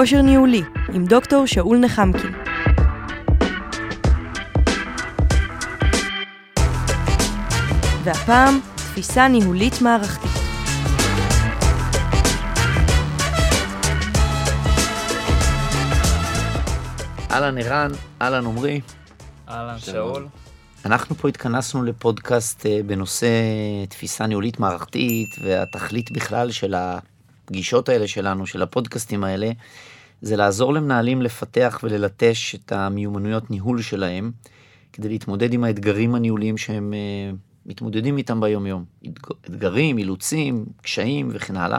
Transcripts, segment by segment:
כושר ניהולי עם דוקטור שאול נחמקין. והפעם, תפיסה ניהולית מערכתית. אהלן ערן, אהלן עמרי. אהלן שאול. אנחנו פה התכנסנו לפודקאסט אה, בנושא תפיסה ניהולית מערכתית, והתכלית בכלל של הפגישות האלה שלנו, של הפודקאסטים האלה, זה לעזור למנהלים לפתח וללטש את המיומנויות ניהול שלהם, כדי להתמודד עם האתגרים הניהוליים שהם אה, מתמודדים איתם ביום-יום. אתגרים, אילוצים, קשיים וכן הלאה.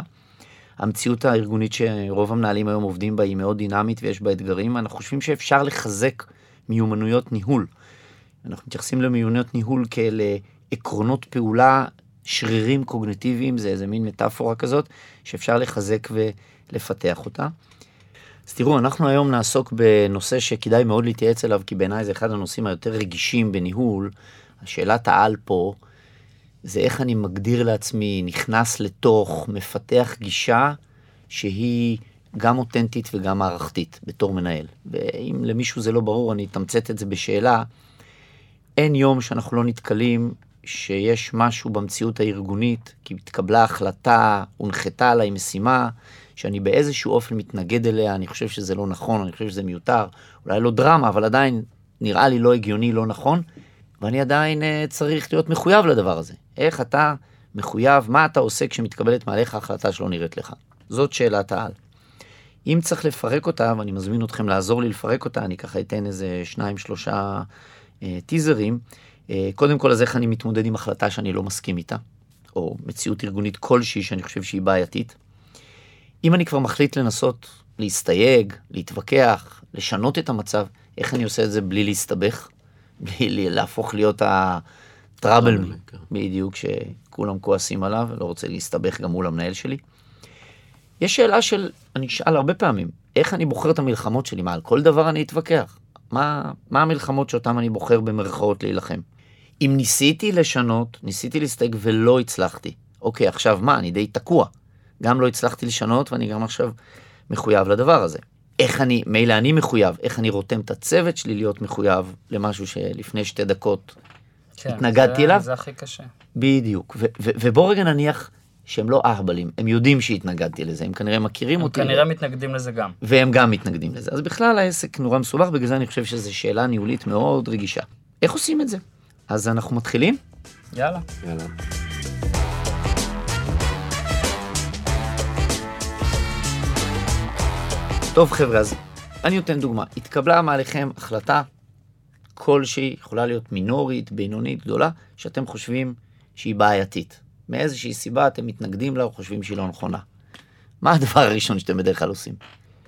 המציאות הארגונית שרוב המנהלים היום עובדים בה היא מאוד דינמית ויש בה אתגרים. אנחנו חושבים שאפשר לחזק מיומנויות ניהול. אנחנו מתייחסים למיומנויות ניהול כאל אה, עקרונות פעולה, שרירים קוגנטיביים, זה איזה מין מטאפורה כזאת, שאפשר לחזק ולפתח אותה. אז תראו, אנחנו היום נעסוק בנושא שכדאי מאוד להתייעץ אליו, כי בעיניי זה אחד הנושאים היותר רגישים בניהול. השאלת העל פה, זה איך אני מגדיר לעצמי, נכנס לתוך, מפתח גישה שהיא גם אותנטית וגם מערכתית בתור מנהל. ואם למישהו זה לא ברור, אני אתמצת את זה בשאלה. אין יום שאנחנו לא נתקלים שיש משהו במציאות הארגונית, כי התקבלה החלטה, הונחתה עליי משימה, שאני באיזשהו אופן מתנגד אליה, אני חושב שזה לא נכון, אני חושב שזה מיותר, אולי לא דרמה, אבל עדיין נראה לי לא הגיוני, לא נכון, ואני עדיין uh, צריך להיות מחויב לדבר הזה. איך אתה מחויב, מה אתה עושה כשמתקבלת מעליך החלטה שלא נראית לך? זאת שאלת העל. אם צריך לפרק אותה, ואני מזמין אתכם לעזור לי לפרק אותה, אני ככה אתן איזה שניים, שלושה אה, טיזרים. אה, קודם כל, אז איך אני מתמודד עם החלטה שאני לא מסכים איתה, או מציאות ארגונית כלשהי שאני חושב שהיא בעייתית. אם אני כבר מחליט לנסות להסתייג, להתווכח, לשנות את המצב, איך אני עושה את זה בלי להסתבך? בלי להפוך להיות הטראבל, בדיוק, שכולם כועסים עליו, לא רוצה להסתבך גם מול המנהל שלי. יש שאלה של, אני אשאל הרבה פעמים, איך אני בוחר את המלחמות שלי? מה, על כל דבר אני אתווכח? מה, מה המלחמות שאותן אני בוחר במרכאות להילחם? אם ניסיתי לשנות, ניסיתי להסתייג ולא הצלחתי, אוקיי, עכשיו מה, אני די תקוע. גם לא הצלחתי לשנות ואני גם עכשיו מחויב לדבר הזה. איך אני, מילא אני מחויב, איך אני רותם את הצוות שלי להיות מחויב למשהו שלפני שתי דקות כן, התנגדתי אליו. זה הכי קשה. בדיוק, ובוא רגע נניח שהם לא אהבלים, הם יודעים שהתנגדתי לזה, הם כנראה מכירים הם אותי. הם כנראה מתנגדים לזה גם. והם גם מתנגדים לזה. אז בכלל העסק נורא מסובך, בגלל זה אני חושב שזו שאלה ניהולית מאוד רגישה. איך עושים את זה? אז אנחנו מתחילים? יאללה. יאללה. טוב חבר'ה, אז אני נותן דוגמה. התקבלה מעליכם החלטה כלשהי, יכולה להיות מינורית, בינונית, גדולה, שאתם חושבים שהיא בעייתית. מאיזושהי סיבה אתם מתנגדים לה או חושבים שהיא לא נכונה. מה הדבר הראשון שאתם בדרך כלל עושים?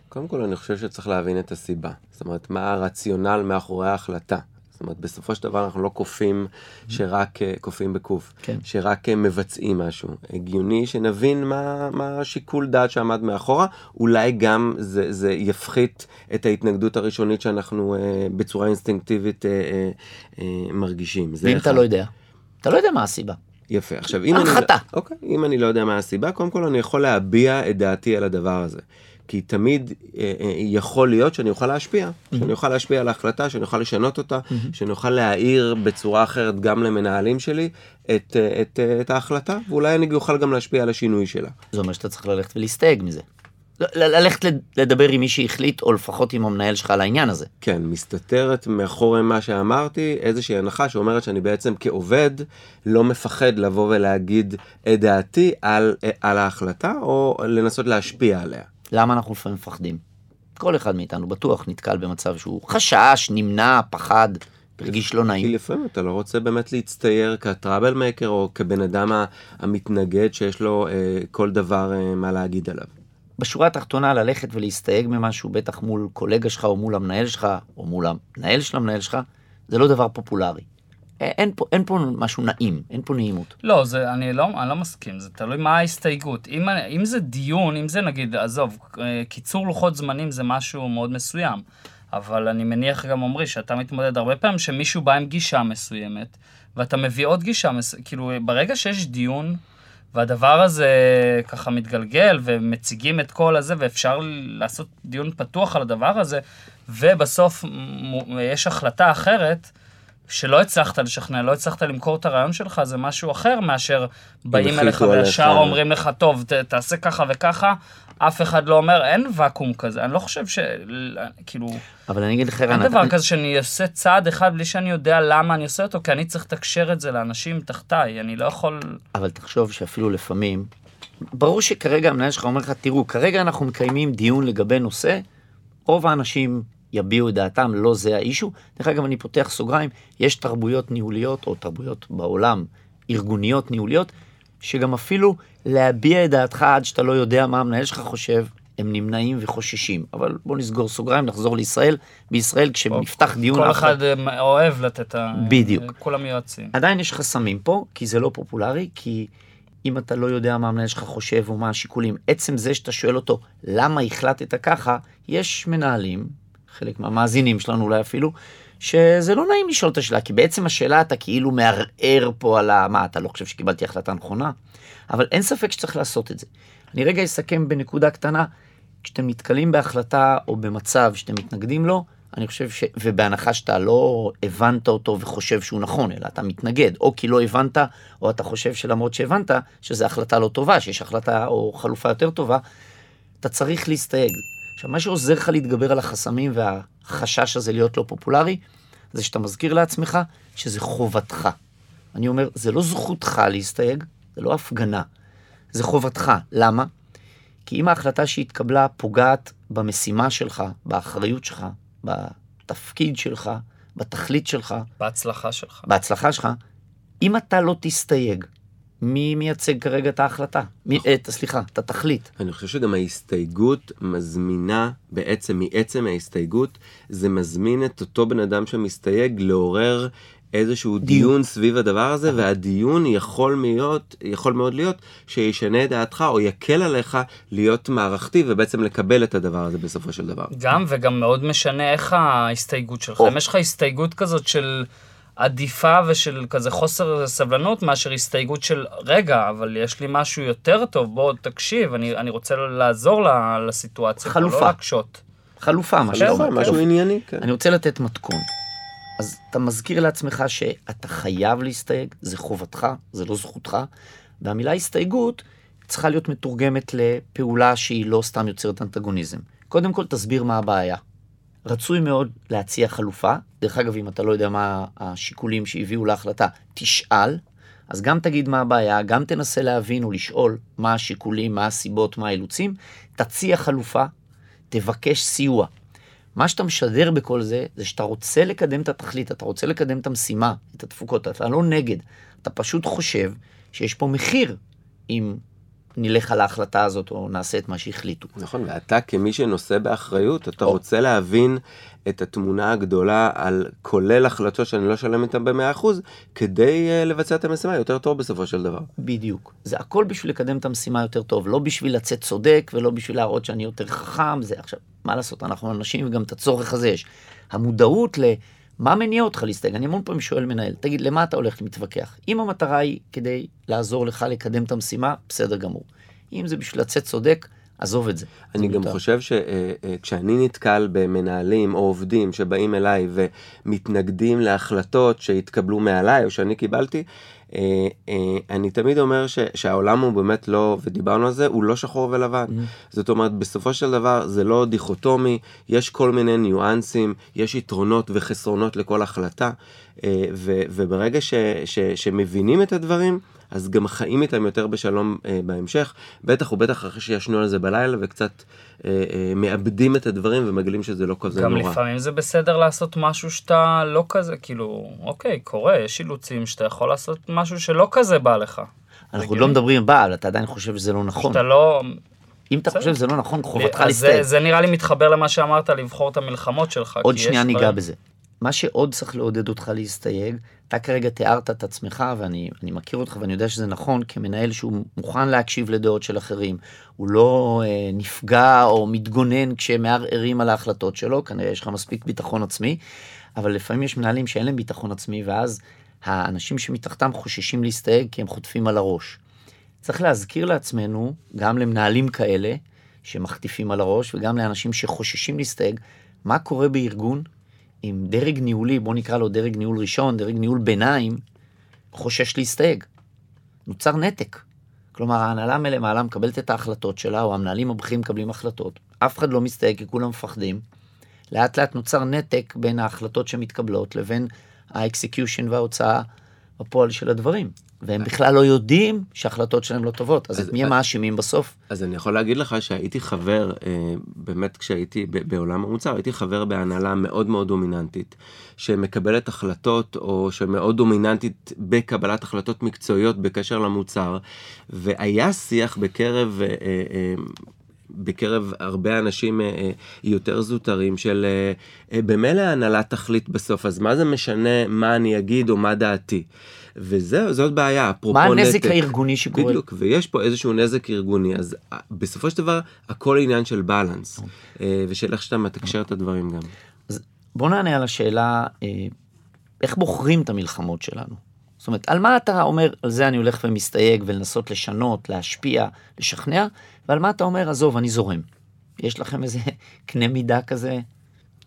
קודם כל אני חושב שצריך להבין את הסיבה. זאת אומרת, מה הרציונל מאחורי ההחלטה. זאת אומרת, בסופו של דבר אנחנו לא כופים שרק, אה, כופים בקוף, כן. שרק אה, מבצעים משהו. הגיוני שנבין מה, מה השיקול דעת שעמד מאחורה, אולי גם זה, זה יפחית את ההתנגדות הראשונית שאנחנו אה, בצורה אינסטינקטיבית אה, אה, אה, מרגישים. ואם אתה לא יודע? אתה לא יודע מה הסיבה. יפה. עכשיו, אם אני, לא- אוקיי, אם אני לא יודע מה הסיבה, קודם כל אני יכול להביע את דעתי על הדבר הזה. כי תמיד אה, אה, יכול להיות שאני אוכל להשפיע, mm-hmm. שאני אוכל להשפיע על ההחלטה, שאני אוכל לשנות אותה, mm-hmm. שאני אוכל להעיר בצורה אחרת גם למנהלים שלי את, אה, את, את ההחלטה, ואולי אני אוכל גם להשפיע על השינוי שלה. זה אומר שאתה צריך ללכת ולהסתייג מזה. ללכת לדבר עם מי שהחליט, או לפחות עם המנהל שלך על העניין הזה. כן, מסתתרת מאחורי מה שאמרתי איזושהי הנחה שאומרת שאני בעצם כעובד לא מפחד לבוא ולהגיד את דעתי על, על ההחלטה, או לנסות להשפיע עליה. למה אנחנו לפעמים מפחדים? כל אחד מאיתנו בטוח נתקל במצב שהוא חשש, נמנע, פחד, הרגיש לא נעים. כי לפעמים אתה לא רוצה באמת להצטייר כטראבל מייקר או כבן אדם המתנגד שיש לו אה, כל דבר אה, מה להגיד עליו. בשורה התחתונה ללכת ולהסתייג ממשהו, בטח מול קולגה שלך או מול המנהל שלך, או מול המנהל של המנהל שלך, זה לא דבר פופולרי. אין פה, אין פה משהו נעים, אין פה נעימות. לא, זה, אני, לא, אני לא מסכים, זה תלוי מה ההסתייגות. אם, אם זה דיון, אם זה נגיד, עזוב, קיצור לוחות זמנים זה משהו מאוד מסוים, אבל אני מניח גם עמרי שאתה מתמודד הרבה פעמים שמישהו בא עם גישה מסוימת, ואתה מביא עוד גישה, מס... כאילו ברגע שיש דיון, והדבר הזה ככה מתגלגל, ומציגים את כל הזה, ואפשר לעשות דיון פתוח על הדבר הזה, ובסוף יש החלטה אחרת. שלא הצלחת לשכנע, לא הצלחת למכור את הרעיון שלך, זה משהו אחר מאשר באים אליך וישר אומרים לך, טוב, ת, תעשה ככה וככה, אף אחד לא אומר, אין ואקום כזה. אני לא חושב ש... כאילו... אבל אני אגיד לך, אין דבר כזה שאני עושה צעד אחד בלי שאני יודע למה אני עושה אותו, כי אני צריך לתקשר את זה לאנשים תחתיי, אני לא יכול... אבל תחשוב שאפילו לפעמים, ברור שכרגע המנהל שלך אומר לך, תראו, כרגע אנחנו מקיימים דיון לגבי נושא, רוב האנשים יביעו את דעתם, לא זה האישו. דרך אגב, אני פותח סוגריים, יש תרבויות ניהוליות, או תרבויות בעולם, ארגוניות ניהוליות, שגם אפילו להביע את דעתך עד שאתה לא יודע מה המנהל שלך חושב, הם נמנעים וחוששים. אבל בוא נסגור סוגריים, נחזור לישראל. בישראל, כשנפתח דיון... כל אחד אה, אוהב לתת... בדיוק. כולם יועצים. עדיין יש חסמים פה, כי זה לא פופולרי, כי אם אתה לא יודע מה המנהל שלך חושב או מה השיקולים, עצם זה שאתה שואל אותו למה החלטת ככה, יש מנהלים, חלק מהמאזינים שלנו אולי אפילו, שזה לא נעים לשאול את השאלה, כי בעצם השאלה אתה כאילו מערער פה על ה... מה, אתה לא חושב שקיבלתי החלטה נכונה? אבל אין ספק שצריך לעשות את זה. אני רגע אסכם בנקודה קטנה, כשאתם נתקלים בהחלטה או במצב שאתם מתנגדים לו, אני חושב ש... ובהנחה שאתה לא הבנת אותו וחושב שהוא נכון, אלא אתה מתנגד, או כי לא הבנת, או אתה חושב שלמרות שהבנת, שזו החלטה לא טובה, שיש החלטה או חלופה יותר טובה, אתה צריך להסתייג. עכשיו, מה שעוזר לך להתגבר על החסמים והחשש הזה להיות לא פופולרי, זה שאתה מזכיר לעצמך שזה חובתך. אני אומר, זה לא זכותך להסתייג, זה לא הפגנה, זה חובתך. למה? כי אם ההחלטה שהתקבלה פוגעת במשימה שלך, באחריות שלך, בתפקיד שלך, בתכלית שלך, בהצלחה שלך, בהצלחה שלך, אם אתה לא תסתייג, מי מייצג כרגע את ההחלטה? מי, את, סליחה, את התכלית. אני חושב שגם ההסתייגות מזמינה, בעצם מעצם ההסתייגות, זה מזמין את אותו בן אדם שמסתייג לעורר איזשהו דיון, דיון סביב הדבר הזה, והדיון יכול מאוד, יכול מאוד להיות שישנה את דעתך או יקל עליך להיות מערכתי ובעצם לקבל את הדבר הזה בסופו של דבר. גם וגם מאוד משנה איך ההסתייגות שלך. אם יש לך הסתייגות כזאת של... עדיפה ושל כזה חוסר סבלנות מאשר הסתייגות של רגע, אבל יש לי משהו יותר טוב, בוא תקשיב, אני, אני רוצה לעזור לסיטואציה, חלופה. לא להקשות. חלופה, משהו, חלופה, משהו ענייני. כן. אני רוצה לתת מתכון. אז אתה מזכיר לעצמך שאתה חייב להסתייג, זה חובתך, זה לא זכותך, והמילה הסתייגות צריכה להיות מתורגמת לפעולה שהיא לא סתם יוצרת אנטגוניזם. קודם כל תסביר מה הבעיה. רצוי מאוד להציע חלופה. דרך אגב, אם אתה לא יודע מה השיקולים שהביאו להחלטה, תשאל. אז גם תגיד מה הבעיה, גם תנסה להבין או לשאול מה השיקולים, מה הסיבות, מה האילוצים, תציע חלופה, תבקש סיוע. מה שאתה משדר בכל זה, זה שאתה רוצה לקדם את התכלית, אתה רוצה לקדם את המשימה, את התפוקות, אתה לא נגד. אתה פשוט חושב שיש פה מחיר אם נלך על ההחלטה הזאת או נעשה את מה שהחליטו. נכון, ואתה כמי שנושא באחריות, אתה או. רוצה להבין את התמונה הגדולה על כולל החלטות שאני לא אשלם איתן ב-100% כדי uh, לבצע את המשימה יותר טוב בסופו של דבר. בדיוק. זה הכל בשביל לקדם את המשימה יותר טוב, לא בשביל לצאת צודק ולא בשביל להראות שאני יותר חכם, זה עכשיו, מה לעשות, אנחנו אנשים וגם את הצורך הזה יש. המודעות ל... מה מניע אותך להסתייג? אני המון פעמים שואל מנהל, תגיד, למה אתה הולך להתווכח? אם המטרה היא כדי לעזור לך לקדם את המשימה, בסדר גמור. אם זה בשביל לצאת צודק, עזוב את זה. אני גם יותר. חושב שכשאני אה, אה, נתקל במנהלים או עובדים שבאים אליי ומתנגדים להחלטות שהתקבלו מעליי או שאני קיבלתי, אני תמיד אומר ש, שהעולם הוא באמת לא, ודיברנו על זה, הוא לא שחור ולבן. Mm-hmm. זאת אומרת, בסופו של דבר זה לא דיכוטומי, יש כל מיני ניואנסים, יש יתרונות וחסרונות לכל החלטה, ו, וברגע ש, ש, שמבינים את הדברים, אז גם חיים איתם יותר בשלום אה, בהמשך, בטח ובטח אחרי שישנו על זה בלילה וקצת אה, אה, מאבדים את הדברים ומגלים שזה לא כזה גם נורא. גם לפעמים זה בסדר לעשות משהו שאתה לא כזה, כאילו, אוקיי, קורה, יש אילוצים שאתה יכול לעשות משהו שלא כזה בא לך. אנחנו לא מדברים בעל, אתה עדיין חושב שזה לא נכון. שאתה לא... אם אתה חושב שזה לא נכון, חובתך להסתייג. זה נראה לי מתחבר למה שאמרת, לבחור את המלחמות שלך. עוד שנייה ניגע בזה. מה שעוד צריך לעודד אותך להסתייג, אתה כרגע תיארת את עצמך, ואני מכיר אותך ואני יודע שזה נכון, כמנהל שהוא מוכן להקשיב לדעות של אחרים, הוא לא אה, נפגע או מתגונן כשמערערים על ההחלטות שלו, כנראה יש לך מספיק ביטחון עצמי, אבל לפעמים יש מנהלים שאין להם ביטחון עצמי, ואז האנשים שמתחתם חוששים להסתייג כי הם חוטפים על הראש. צריך להזכיר לעצמנו, גם למנהלים כאלה, שמחטיפים על הראש, וגם לאנשים שחוששים להסתייג, מה קורה בארגון אם דרג ניהולי, בוא נקרא לו דרג ניהול ראשון, דרג ניהול ביניים, חושש להסתייג. נוצר נתק. כלומר, ההנהלה מלמעלה מקבלת את ההחלטות שלה, או המנהלים הבכירים מקבלים החלטות. אף אחד לא מסתייג כי כולם מפחדים. לאט לאט נוצר נתק בין ההחלטות שמתקבלות לבין ה execution וההוצאה בפועל של הדברים. והם בכלל לא יודעים שההחלטות שלהם לא טובות, אז, אז את מי הם מאשימים בסוף? אז אני יכול להגיד לך שהייתי חבר, אה, באמת כשהייתי בעולם המוצר, הייתי חבר בהנהלה מאוד מאוד דומיננטית, שמקבלת החלטות, או שמאוד דומיננטית בקבלת החלטות מקצועיות בקשר למוצר, והיה שיח בקרב... אה, אה, בקרב הרבה אנשים יותר זוטרים של במילא ההנהלה תחליט בסוף, אז מה זה משנה מה אני אגיד או מה דעתי. וזאת בעיה, אפרופו נתק. מה הנזק הארגוני שקורה? בדיוק, ויש פה איזשהו נזק ארגוני, אז אה, בסופו של דבר הכל עניין של בלנס, אה, ושל איך שאתה מתקשר את הדברים גם. אז בוא נענה על השאלה, אה, איך בוחרים את המלחמות שלנו? זאת אומרת, על מה אתה אומר, על זה אני הולך ומסתייג ולנסות לשנות, להשפיע, לשכנע, ועל מה אתה אומר, עזוב, אני זורם. יש לכם איזה קנה מידה כזה?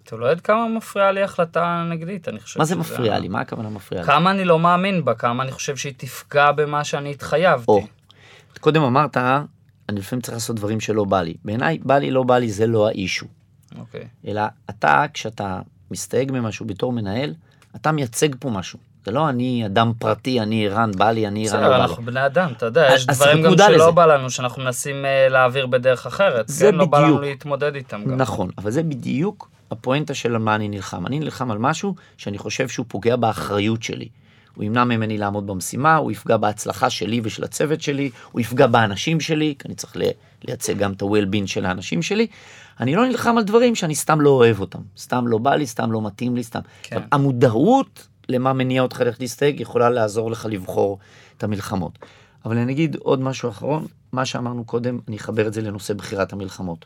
אתה לא יודע כמה מפריעה לי החלטה נגדית, אני חושב. מה זה מפריע לי? מה הכוונה מפריע לי? כמה אני לא מאמין בה, כמה אני חושב שהיא תפגע במה שאני התחייבתי. או, קודם אמרת, אני לפעמים צריך לעשות דברים שלא בא לי. בעיניי, בא לי, לא בא לי, זה לא האישו. אוקיי. אלא אתה, כשאתה מסתייג ממשהו בתור מנהל, אתה מייצג פה משהו. זה לא אני אדם פרטי, אני ערן, בא לי, אני ערן, לא בא לי. בסדר, אנחנו בני אדם, אתה יודע, יש דברים גם שלא לזה. בא לנו, שאנחנו מנסים uh, להעביר בדרך אחרת. זה כן, בדיוק. לא בא לנו להתמודד איתם גם. נכון, אבל זה בדיוק הפואנטה של על מה אני נלחם. אני נלחם על משהו שאני חושב שהוא פוגע באחריות שלי. הוא ימנע ממני לעמוד במשימה, הוא יפגע בהצלחה שלי ושל הצוות שלי, הוא יפגע באנשים שלי, כי אני צריך לייצג גם את ה-well-being של האנשים שלי. אני לא נלחם על דברים שאני סתם לא אוהב אותם. סתם לא בא לי, סתם לא מתאים לי, סתם. כן. המודעות למה מניע אותך ללכת להסתייג יכולה לעזור לך לבחור את המלחמות. אבל אני אגיד עוד משהו אחרון, מה שאמרנו קודם, אני אחבר את זה לנושא בחירת המלחמות.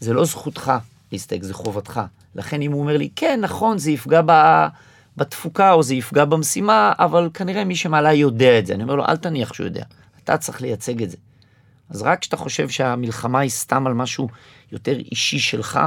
זה לא זכותך להסתייג, זה חובתך. לכן אם הוא אומר לי, כן, נכון, זה יפגע ב... בתפוקה או זה יפגע במשימה, אבל כנראה מי שמעלה יודע את זה. אני אומר לו, אל תניח שהוא יודע, אתה צריך לייצג את זה. אז רק כשאתה חושב שהמלחמה היא סתם על משהו יותר אישי שלך,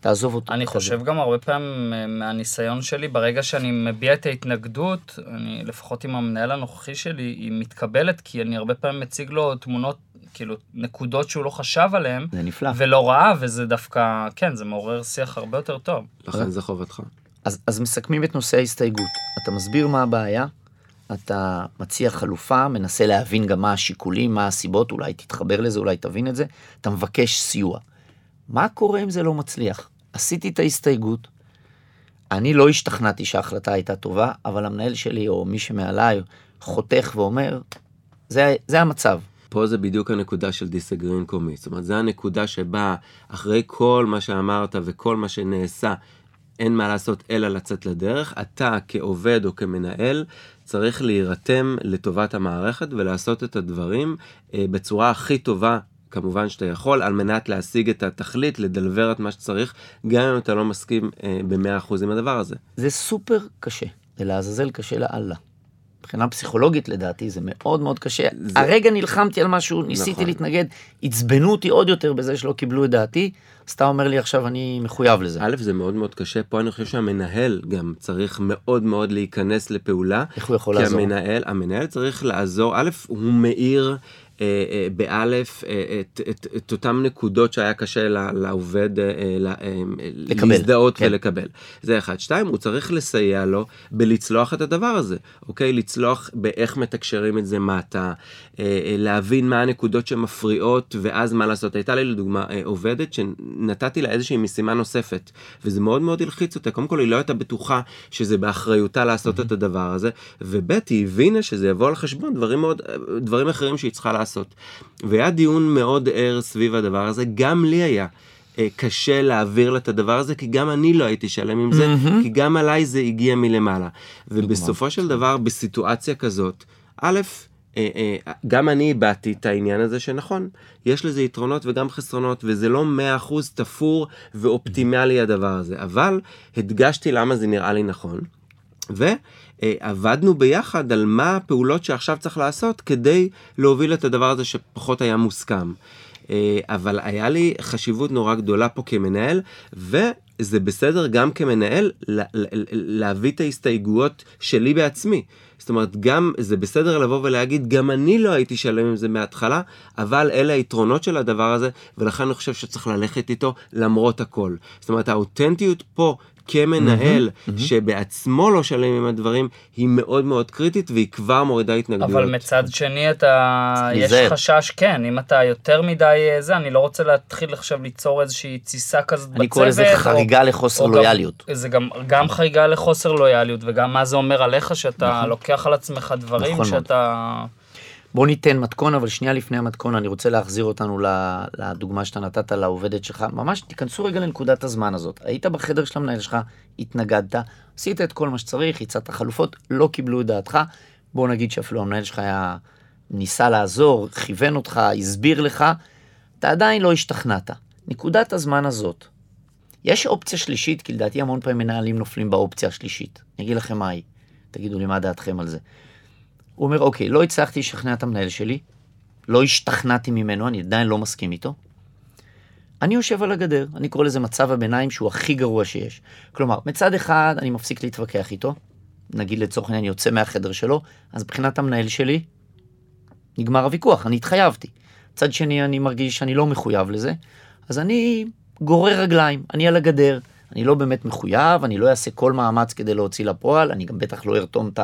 תעזוב אותו. אני חושב גם הרבה פעמים אה, מהניסיון שלי, ברגע שאני מביע את ההתנגדות, אני, לפחות עם המנהל הנוכחי שלי, היא מתקבלת, כי אני הרבה פעמים מציג לו תמונות כאילו, נקודות שהוא לא חשב עליהן. זה נפלא. ולא ראה, וזה דווקא, כן, זה מעורר שיח הרבה יותר טוב. לכן זה חובתך. אז, אז מסכמים את נושא ההסתייגות. אתה מסביר מה הבעיה, אתה מציע חלופה, מנסה להבין גם מה השיקולים, מה הסיבות, אולי תתחבר לזה, אולי תבין את זה, אתה מבקש סיוע. מה קורה אם זה לא מצליח? עשיתי את ההסתייגות, אני לא השתכנעתי שההחלטה הייתה טובה, אבל המנהל שלי או מי שמעליי חותך ואומר, זה, זה המצב, פה זה בדיוק הנקודה של דיסגרין קומי. זאת אומרת, זה הנקודה שבה אחרי כל מה שאמרת וכל מה שנעשה, אין מה לעשות אלא לצאת לדרך. אתה כעובד או כמנהל צריך להירתם לטובת המערכת ולעשות את הדברים אה, בצורה הכי טובה כמובן שאתה יכול, על מנת להשיג את התכלית, לדלבר את מה שצריך, גם אם אתה לא מסכים אה, ב-100% עם הדבר הזה. זה סופר קשה, זה לעזאזל קשה לאללה. מבחינה פסיכולוגית לדעתי זה מאוד מאוד קשה. זה... הרגע נלחמתי על משהו, ניסיתי נכון. להתנגד, עצבנו אותי עוד יותר בזה שלא קיבלו את דעתי, אז אתה אומר לי עכשיו אני מחויב לזה. א', זה מאוד מאוד קשה, פה אני חושב שהמנהל גם צריך מאוד מאוד להיכנס לפעולה. איך הוא יכול לעזור? כי המנהל, המנהל צריך לעזור, א', הוא מאיר באלף אה, את, את, את אותם נקודות שהיה קשה לעובד לקבל, להזדהות כן. ולקבל. זה אחד. שתיים, הוא צריך לסייע לו בלצלוח את הדבר הזה, אוקיי? לצלוח באיך מתקשרים את זה מטה, להבין מה הנקודות שמפריעות ואז מה לעשות. הייתה לי לדוגמה עובדת שנתתי לה איזושהי משימה נוספת, וזה מאוד מאוד הלחיץ אותה. קודם כל היא לא הייתה בטוחה שזה באחריותה לעשות mm-hmm. את הדבר הזה, וב' היא הבינה שזה יבוא על חשבון דברים מאוד, דברים אחרים שהיא צריכה לעשות. לעשות. והיה דיון מאוד ער סביב הדבר הזה, גם לי היה. אה, קשה להעביר לה את הדבר הזה, כי גם אני לא הייתי שלם עם זה, mm-hmm. כי גם עליי זה הגיע מלמעלה. ובסופו של דבר, בסיטואציה כזאת, א', אה, אה, גם אני איבדתי את העניין הזה שנכון, יש לזה יתרונות וגם חסרונות, וזה לא מאה אחוז תפור ואופטימלי הדבר הזה, אבל הדגשתי למה זה נראה לי נכון. ו... אה, עבדנו ביחד על מה הפעולות שעכשיו צריך לעשות כדי להוביל את הדבר הזה שפחות היה מוסכם. אה, אבל היה לי חשיבות נורא גדולה פה כמנהל, וזה בסדר גם כמנהל להביא את ההסתייגויות שלי בעצמי. זאת אומרת, גם זה בסדר לבוא ולהגיד, גם אני לא הייתי שלם עם זה מההתחלה, אבל אלה היתרונות של הדבר הזה, ולכן אני חושב שצריך ללכת איתו למרות הכל. זאת אומרת, האותנטיות פה כמנהל mm-hmm, mm-hmm. שבעצמו לא שלם עם הדברים, היא מאוד מאוד קריטית והיא כבר מורידה התנגדויות. אבל מצד שני אתה, יש חשש, כן, אם אתה יותר מדי אה, זה, אני לא רוצה להתחיל עכשיו ליצור איזושהי תסיסה כזאת בצוות. אני קורא לזה חריגה או, לחוסר או לויאליות. גם, זה גם, גם חריגה לחוסר לויאליות וגם מה זה אומר עליך שאתה נכון. לוקח על עצמך דברים נכון שאתה... מאוד. בוא ניתן מתכון, אבל שנייה לפני המתכון אני רוצה להחזיר אותנו לדוגמה שאתה נתת לעובדת שלך. ממש תיכנסו רגע לנקודת הזמן הזאת. היית בחדר של המנהל שלך, התנגדת, עשית את כל מה שצריך, הצעת חלופות, לא קיבלו את דעתך. בוא נגיד שאפילו המנהל שלך היה ניסה לעזור, כיוון אותך, הסביר לך, אתה עדיין לא השתכנעת. נקודת הזמן הזאת, יש אופציה שלישית, כי לדעתי המון פעמים מנהלים נופלים באופציה השלישית. אני אגיד לכם מה היא, תגידו לי מה דעתכם על זה. הוא אומר, אוקיי, לא הצלחתי לשכנע את המנהל שלי, לא השתכנעתי ממנו, אני עדיין לא מסכים איתו. אני יושב על הגדר, אני קורא לזה מצב הביניים שהוא הכי גרוע שיש. כלומר, מצד אחד אני מפסיק להתווכח איתו, נגיד לצורך העניין יוצא מהחדר שלו, אז מבחינת המנהל שלי, נגמר הוויכוח, אני התחייבתי. מצד שני אני מרגיש שאני לא מחויב לזה, אז אני גורר רגליים, אני על הגדר, אני לא באמת מחויב, אני לא אעשה כל מאמץ כדי להוציא לפועל, אני גם בטח לא ארתום את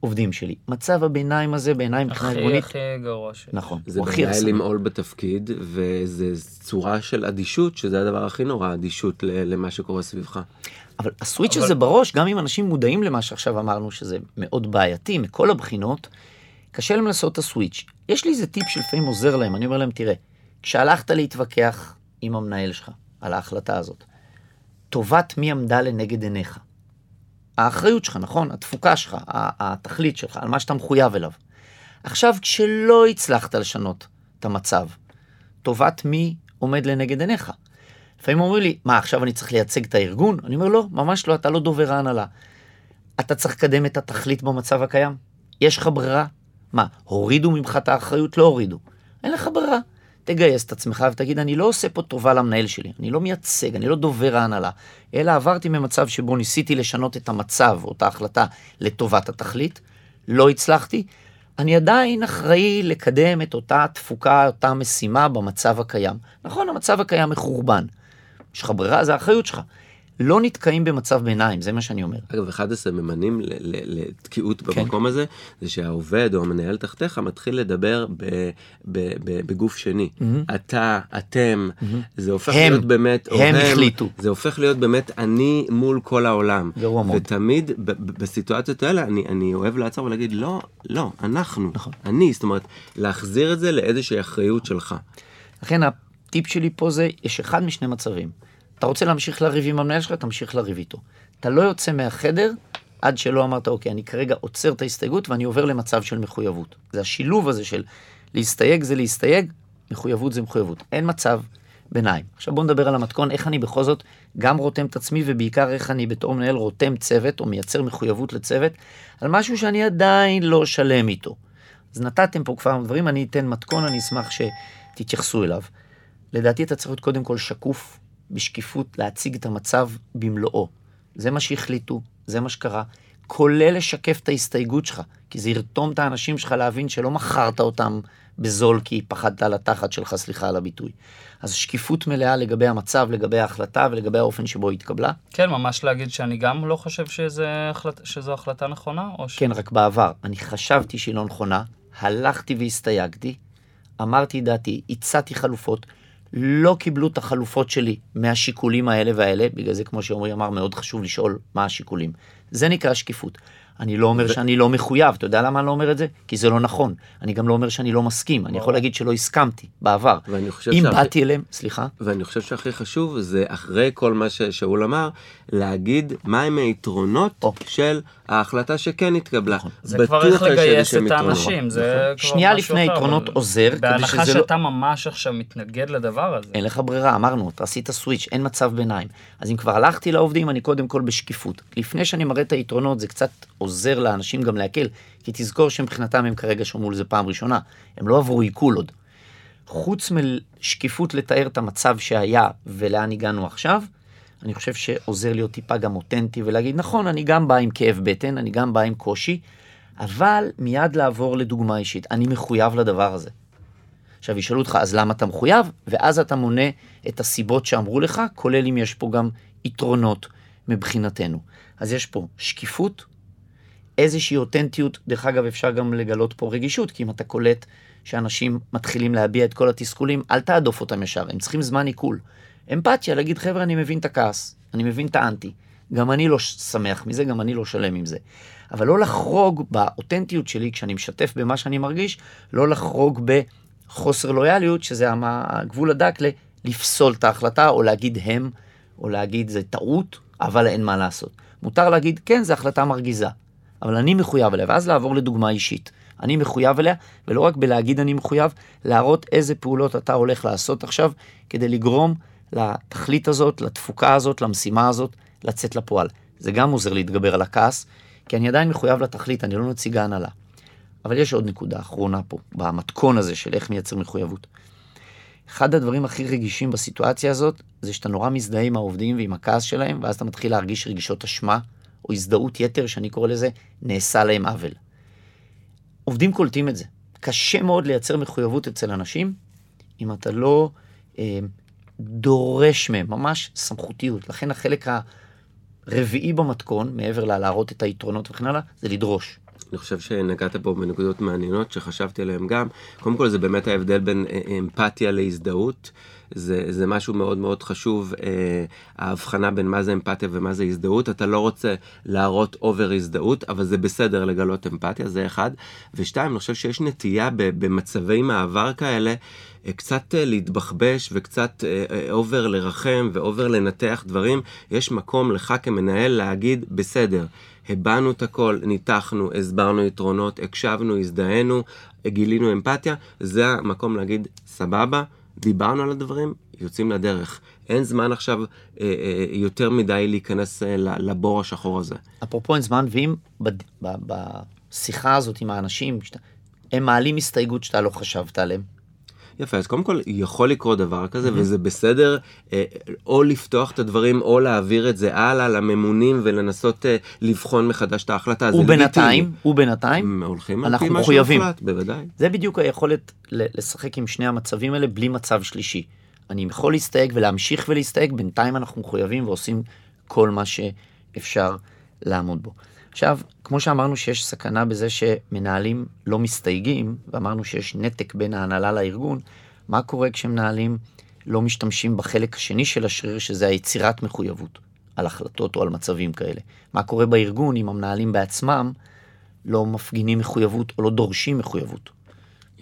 עובדים שלי. מצב הביניים הזה בעיניי מבחינה ארגונית... הכי הכי גרוע שלי. נכון, זה בעיה למעול בתפקיד, וזה צורה של אדישות, שזה הדבר הכי נורא, אדישות למה שקורה סביבך. אבל הסוויץ' אבל... הזה בראש, גם אם אנשים מודעים למה שעכשיו אמרנו, שזה מאוד בעייתי מכל הבחינות, קשה להם לעשות את הסוויץ'. יש לי איזה טיפ שלפעמים עוזר להם, אני אומר להם, תראה, כשהלכת להתווכח עם המנהל שלך על ההחלטה הזאת, טובת מי עמדה לנגד עיניך? האחריות שלך, נכון? התפוקה שלך, התכלית שלך, על מה שאתה מחויב אליו. עכשיו, כשלא הצלחת לשנות את המצב, טובת מי עומד לנגד עיניך? לפעמים אומרים לי, מה, עכשיו אני צריך לייצג את הארגון? אני אומר, לא, ממש לא, אתה לא דובר ההנהלה. אתה צריך לקדם את התכלית במצב הקיים. יש לך ברירה? מה, הורידו ממך את האחריות? לא הורידו. אין לך ברירה. תגייס את עצמך ותגיד, אני לא עושה פה טובה למנהל שלי, אני לא מייצג, אני לא דובר ההנהלה, אלא עברתי ממצב שבו ניסיתי לשנות את המצב או את ההחלטה לטובת התכלית, לא הצלחתי, אני עדיין אחראי לקדם את אותה תפוקה, אותה משימה במצב הקיים. נכון, המצב הקיים מחורבן. יש לך ברירה, זה האחריות שלך. לא נתקעים במצב ביניים, זה מה שאני אומר. אגב, אחד הסממנים לתקיעות כן. במקום הזה, זה שהעובד או המנהל תחתיך מתחיל לדבר ב, ב, ב, בגוף שני. Mm-hmm. אתה, אתם, mm-hmm. זה הופך הם, להיות באמת, הם, הם החליטו. זה הופך להיות באמת אני מול כל העולם. גרוע מאוד. ותמיד ב, ב, בסיטואציות האלה אני, אני אוהב לעצור ולהגיד, לא, לא, אנחנו, נכון. אני, זאת אומרת, להחזיר את זה לאיזושהי אחריות שלך. לכן הטיפ שלי פה זה, יש אחד משני מצבים. אתה רוצה להמשיך לריב עם המנהל שלך, תמשיך לריב איתו. אתה לא יוצא מהחדר עד שלא אמרת, אוקיי, אני כרגע עוצר את ההסתייגות ואני עובר למצב של מחויבות. זה השילוב הזה של להסתייג זה להסתייג, מחויבות זה מחויבות. אין מצב ביניים. עכשיו בוא נדבר על המתכון, איך אני בכל זאת גם רותם את עצמי, ובעיקר איך אני בתור מנהל רותם צוות, או מייצר מחויבות לצוות, על משהו שאני עדיין לא שלם איתו. אז נתתם פה כבר דברים, אני אתן מתכון, אני אשמח שתתייחסו אליו. לדעתי אתה צריך להיות קודם כל שקוף, בשקיפות להציג את המצב במלואו. זה מה שהחליטו, זה מה שקרה, כולל לשקף את ההסתייגות שלך, כי זה ירתום את האנשים שלך להבין שלא מכרת אותם בזול כי פחדת על התחת שלך, סליחה על הביטוי. אז שקיפות מלאה לגבי המצב, לגבי ההחלטה ולגבי האופן שבו היא התקבלה. כן, ממש להגיד שאני גם לא חושב שזה החלט... שזו החלטה נכונה, או ש... כן, רק בעבר. אני חשבתי שהיא לא נכונה, הלכתי והסתייגתי, אמרתי דעתי, הצעתי חלופות, לא קיבלו את החלופות שלי מהשיקולים האלה והאלה, בגלל זה, כמו שעמרי אמר, מאוד חשוב לשאול מה השיקולים. זה נקרא שקיפות. אני לא אומר ו... שאני לא מחויב, אתה יודע למה אני לא אומר את זה? כי זה לא נכון. אני גם לא אומר שאני לא מסכים, אני יכול להגיד שלא הסכמתי בעבר. אם שהכי... באתי אליהם, סליחה. ואני חושב שהכי חשוב זה אחרי כל מה ששאול אמר, להגיד מהם היתרונות או. של ההחלטה שכן התקבלה. נכון. זה כבר איך לגייס את האנשים, זה נכון. כבר שנייה לפני היתרונות אבל... עוזר, בהנחה שאתה לא... ממש עכשיו מתנגד לדבר הזה. אין לך ברירה, אמרנו, אתה עשית סוויץ', אין מצב ביניים. אז אם כבר הלכתי לעובדים, אני קודם כל בשקיפות. לפני שאני מראה את היתרונות, זה קצת עוזר. עוזר לאנשים גם להקל, כי תזכור שמבחינתם הם כרגע שמעו לזה פעם ראשונה, הם לא עברו עיכול עוד. חוץ משקיפות לתאר את המצב שהיה ולאן הגענו עכשיו, אני חושב שעוזר להיות טיפה גם אותנטי ולהגיד, נכון, אני גם בא עם כאב בטן, אני גם בא עם קושי, אבל מיד לעבור לדוגמה אישית. אני מחויב לדבר הזה. עכשיו ישאלו אותך, אז למה אתה מחויב? ואז אתה מונה את הסיבות שאמרו לך, כולל אם יש פה גם יתרונות מבחינתנו. אז יש פה שקיפות, איזושהי אותנטיות, דרך אגב, אפשר גם לגלות פה רגישות, כי אם אתה קולט שאנשים מתחילים להביע את כל התסכולים, אל תהדוף אותם ישר, הם צריכים זמן עיכול. אמפתיה, להגיד, חבר'ה, אני מבין את הכעס, אני מבין את האנטי. גם אני לא שמח מזה, גם אני לא שלם עם זה. אבל לא לחרוג באותנטיות שלי, כשאני משתף במה שאני מרגיש, לא לחרוג בחוסר לויאליות, שזה הגבול הדק לפסול את ההחלטה, או להגיד הם, או להגיד זה טעות, אבל אין מה לעשות. מותר להגיד, כן, זו החלטה מרגיזה, אבל אני מחויב אליה, ואז לעבור לדוגמה אישית. אני מחויב אליה, ולא רק בלהגיד אני מחויב, להראות איזה פעולות אתה הולך לעשות עכשיו, כדי לגרום לתכלית הזאת, לתפוקה הזאת, למשימה הזאת, לצאת לפועל. זה גם עוזר להתגבר על הכעס, כי אני עדיין מחויב לתכלית, אני לא נציג ההנהלה. אבל יש עוד נקודה אחרונה פה, במתכון הזה של איך מייצר מחויבות. אחד הדברים הכי רגישים בסיטואציה הזאת, זה שאתה נורא מזדהה עם העובדים ועם הכעס שלהם, ואז אתה מתחיל להרגיש רגישות אשמה, או הזדהות יתר, שאני קורא לזה, נעשה להם עוול. עובדים קולטים את זה. קשה מאוד לייצר מחויבות אצל אנשים, אם אתה לא אה, דורש מהם, ממש סמכותיות. לכן החלק הרביעי במתכון, מעבר ללהראות את היתרונות וכן הלאה, זה לדרוש. אני חושב שנגעת פה בנקודות מעניינות שחשבתי עליהן גם. קודם כל זה באמת ההבדל בין אה, אמפתיה להזדהות. זה, זה משהו מאוד מאוד חשוב, אה, ההבחנה בין מה זה אמפתיה ומה זה הזדהות. אתה לא רוצה להראות over הזדהות, אבל זה בסדר לגלות אמפתיה, זה אחד. ושתיים, אני חושב שיש נטייה במצבי מעבר כאלה. אה, קצת אה, להתבחבש וקצת over לרחם ו over לנתח דברים, יש מקום לך כמנהל להגיד, בסדר, הבענו את הכל, ניתחנו, הסברנו יתרונות, הקשבנו, הזדהינו, גילינו אמפתיה, זה המקום להגיד, סבבה, דיברנו על הדברים, יוצאים לדרך. אין זמן עכשיו אה, אה, יותר מדי להיכנס אה, לבור השחור הזה. אפרופו אין זמן, ואם בשיחה הזאת עם האנשים, שאתה, הם מעלים הסתייגות שאתה לא חשבת עליהם, יפה, אז קודם כל יכול לקרות דבר כזה, mm-hmm. וזה בסדר אה, או לפתוח את הדברים או להעביר את זה הלאה לממונים ולנסות אה, לבחון מחדש את ההחלטה. ובינתיים, ובינתיים, הולכים על פי מה שהוחלט, בוודאי. זה בדיוק היכולת לשחק עם שני המצבים האלה בלי מצב שלישי. אני יכול להסתייג ולהמשיך ולהסתייג, בינתיים אנחנו מחויבים ועושים כל מה שאפשר לעמוד בו. עכשיו, כמו שאמרנו שיש סכנה בזה שמנהלים לא מסתייגים, ואמרנו שיש נתק בין ההנהלה לארגון, מה קורה כשמנהלים לא משתמשים בחלק השני של השריר, שזה היצירת מחויבות על החלטות או על מצבים כאלה? מה קורה בארגון אם המנהלים בעצמם לא מפגינים מחויבות או לא דורשים מחויבות?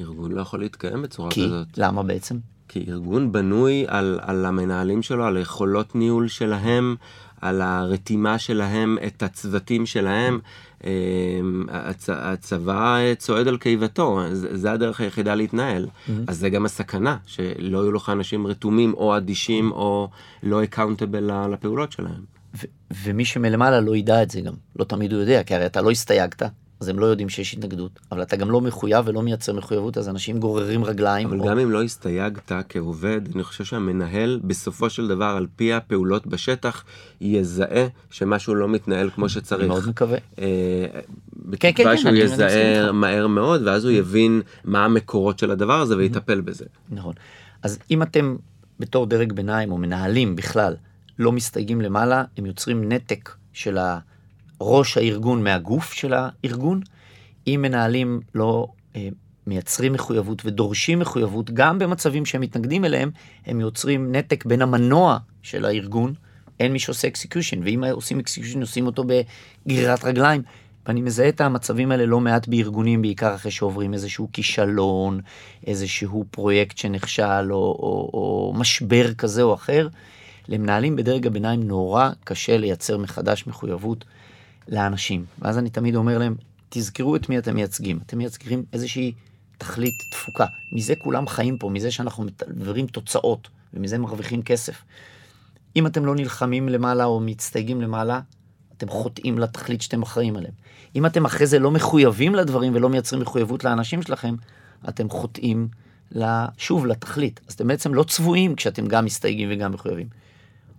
ארגון לא יכול להתקיים בצורה כי, כזאת. כי, למה בעצם? כי ארגון בנוי על, על המנהלים שלו, על יכולות ניהול שלהם, על הרתימה שלהם את הצוותים שלהם. אמ, הצ, הצבא צועד על קיבתו, זה הדרך היחידה להתנהל. Mm-hmm. אז זה גם הסכנה, שלא יהיו לך אנשים רתומים או אדישים או לא אקאונטבל לפעולות שלהם. ו- ומי שמלמעלה לא ידע את זה גם, לא תמיד הוא יודע, כי הרי אתה לא הסתייגת, אז הם לא יודעים שיש התנגדות, אבל אתה גם לא מחויב ולא מייצר מחויבות, אז אנשים גוררים רגליים. אבל או... גם אם לא הסתייגת כעובד, אני חושב שהמנהל בסופו של דבר, על פי הפעולות בשטח, יזהה שמשהו לא מתנהל כמו שצריך. אני מאוד מקווה. אה, כן, כן, כן, שהוא יזהה מהר מאוד, ואז הוא יבין מה המקורות של הדבר הזה ויטפל בזה. נכון. אז אם אתם בתור דרג ביניים או מנהלים בכלל, לא מסתייגים למעלה, הם יוצרים נתק של ה... ראש הארגון מהגוף של הארגון. אם מנהלים לא אה, מייצרים מחויבות ודורשים מחויבות, גם במצבים שהם מתנגדים אליהם, הם יוצרים נתק בין המנוע של הארגון, אין מי שעושה execution, ואם עושים execution עושים אותו בגרירת רגליים. ואני מזהה את המצבים האלה לא מעט בארגונים, בעיקר אחרי שעוברים איזשהו כישלון, איזשהו פרויקט שנכשל, או, או, או משבר כזה או אחר. למנהלים בדרג הביניים נורא קשה לייצר מחדש מחויבות לאנשים. ואז אני תמיד אומר להם, תזכרו את מי אתם מייצגים. אתם מייצגים איזושהי תכלית תפוקה. מזה כולם חיים פה, מזה שאנחנו מדברים תוצאות, ומזה מרוויחים כסף. אם אתם לא נלחמים למעלה או מצטייגים למעלה, אתם חוטאים לתכלית שאתם אחראים עליהם. אם אתם אחרי זה לא מחויבים לדברים ולא מייצרים מחויבות לאנשים שלכם, אתם חוטאים, שוב, לתכלית. אז אתם בעצם לא צבועים כשאתם גם מסתייגים וגם מחויבים.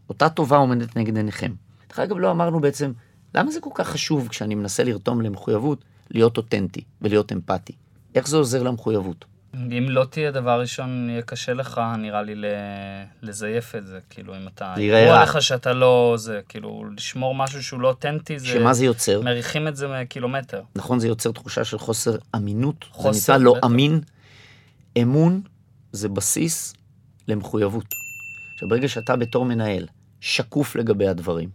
אותה טובה עומדת נגד עיניכם. דרך אגב, לא אמרנו בעצם, למה זה כל כך חשוב כשאני מנסה לרתום למחויבות, להיות אותנטי ולהיות אמפתי? איך זה עוזר למחויבות? אם לא תהיה דבר ראשון, יהיה קשה לך, נראה לי, לזייף את זה. כאילו, אם אתה... יראה רע. לך שאתה לא... זה, כאילו, לשמור משהו שהוא לא אותנטי, זה... שמה זה יוצר? מריחים את זה מקילומטר. נכון, זה יוצר תחושה של חוסר אמינות. חוסר, זה נקרא לא בטח. אמין. אמון זה בסיס למחויבות. עכשיו, ברגע שאתה בתור מנהל שקוף לגבי הדברים,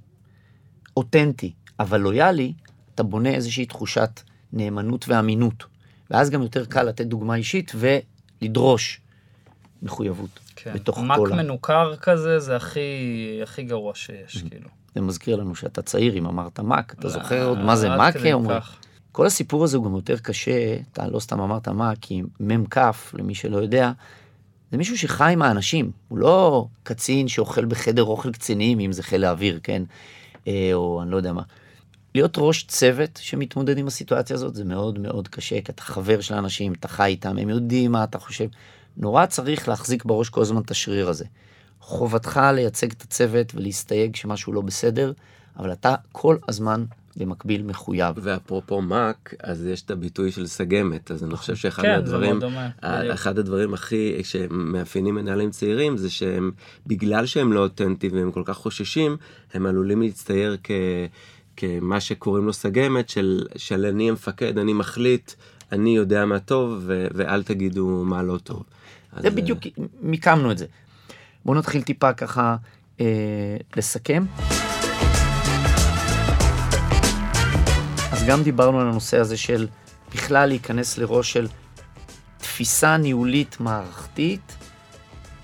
אותנטי, אבל לויאלי, אתה בונה איזושהי תחושת נאמנות ואמינות. ואז גם יותר קל לתת דוגמה אישית ולדרוש מחויבות כן. בתוך כל... מק מנוכר כזה זה הכי, הכי גרוע שיש, mm-hmm. כאילו. זה מזכיר לנו שאתה צעיר, אם אמרת מק, אתה זוכר עוד מה זה מק? אומרים. כל הסיפור הזה הוא גם יותר קשה, אתה לא סתם אמרת מק, כי מ"כ, למי שלא יודע, זה מישהו שחי עם האנשים, הוא לא קצין שאוכל בחדר אוכל קצינים, אם זה חיל האוויר, כן? אה, או אני לא יודע מה. להיות ראש צוות שמתמודד עם הסיטואציה הזאת זה מאוד מאוד קשה, כי אתה חבר של אנשים, אתה חי איתם, הם יודעים מה אתה חושב. נורא צריך להחזיק בראש כל הזמן את השריר הזה. חובתך לייצג את הצוות ולהסתייג כשמשהו לא בסדר, אבל אתה כל הזמן במקביל מחויב. ואפרופו מאק, אז יש את הביטוי של סגמת, אז אני חושב שאחד כן, מהדברים, אחד הדברים הכי שמאפיינים מנהלים צעירים זה שהם, בגלל שהם לא אותנטיים והם כל כך חוששים, הם עלולים להצטייר כ... כמה שקוראים לו סגמת של, של אני המפקד, אני מחליט, אני יודע מה טוב ו, ואל תגידו מה לא טוב. זה אז... בדיוק, מיקמנו את זה. בואו נתחיל טיפה ככה אה, לסכם. אז גם דיברנו על הנושא הזה של בכלל להיכנס לראש של תפיסה ניהולית מערכתית,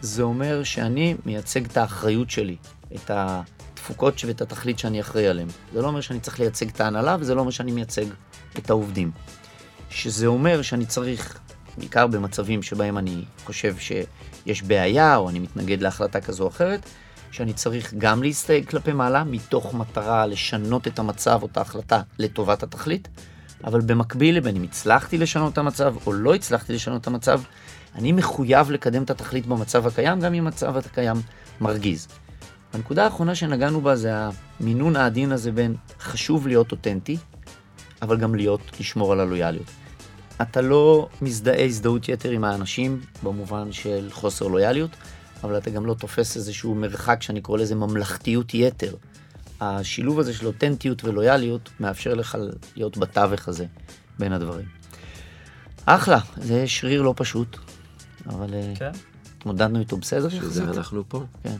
זה אומר שאני מייצג את האחריות שלי, את ה... התפוקות ואת התכלית שאני אחראי עליהן. זה לא אומר שאני צריך לייצג את ההנהלה, וזה לא אומר שאני מייצג את העובדים. שזה אומר שאני צריך, בעיקר במצבים שבהם אני חושב שיש בעיה, או אני מתנגד להחלטה כזו או אחרת, שאני צריך גם להסתייג כלפי מעלה, מתוך מטרה לשנות את המצב או את ההחלטה לטובת התכלית, אבל במקביל לבין אם הצלחתי לשנות את המצב או לא הצלחתי לשנות את המצב, אני מחויב לקדם את התכלית במצב הקיים, גם אם המצב הקיים מרגיז. הנקודה האחרונה שנגענו בה זה המינון העדין הזה בין חשוב להיות אותנטי, אבל גם להיות, לשמור על הלויאליות. אתה לא מזדהה הזדהות יתר עם האנשים במובן של חוסר לויאליות, אבל אתה גם לא תופס איזשהו מרחק שאני קורא לזה ממלכתיות יתר. השילוב הזה של אותנטיות ולויאליות מאפשר לך להיות בתווך הזה בין הדברים. אחלה, זה שריר לא פשוט, אבל אה, כן. התמודדנו איתו בסדר. שזה אנחנו פה. כן.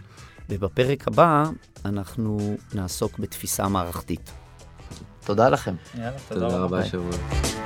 ובפרק הבא אנחנו נעסוק בתפיסה מערכתית. תודה לכם. יאללה, תודה, תודה רבה שבוע.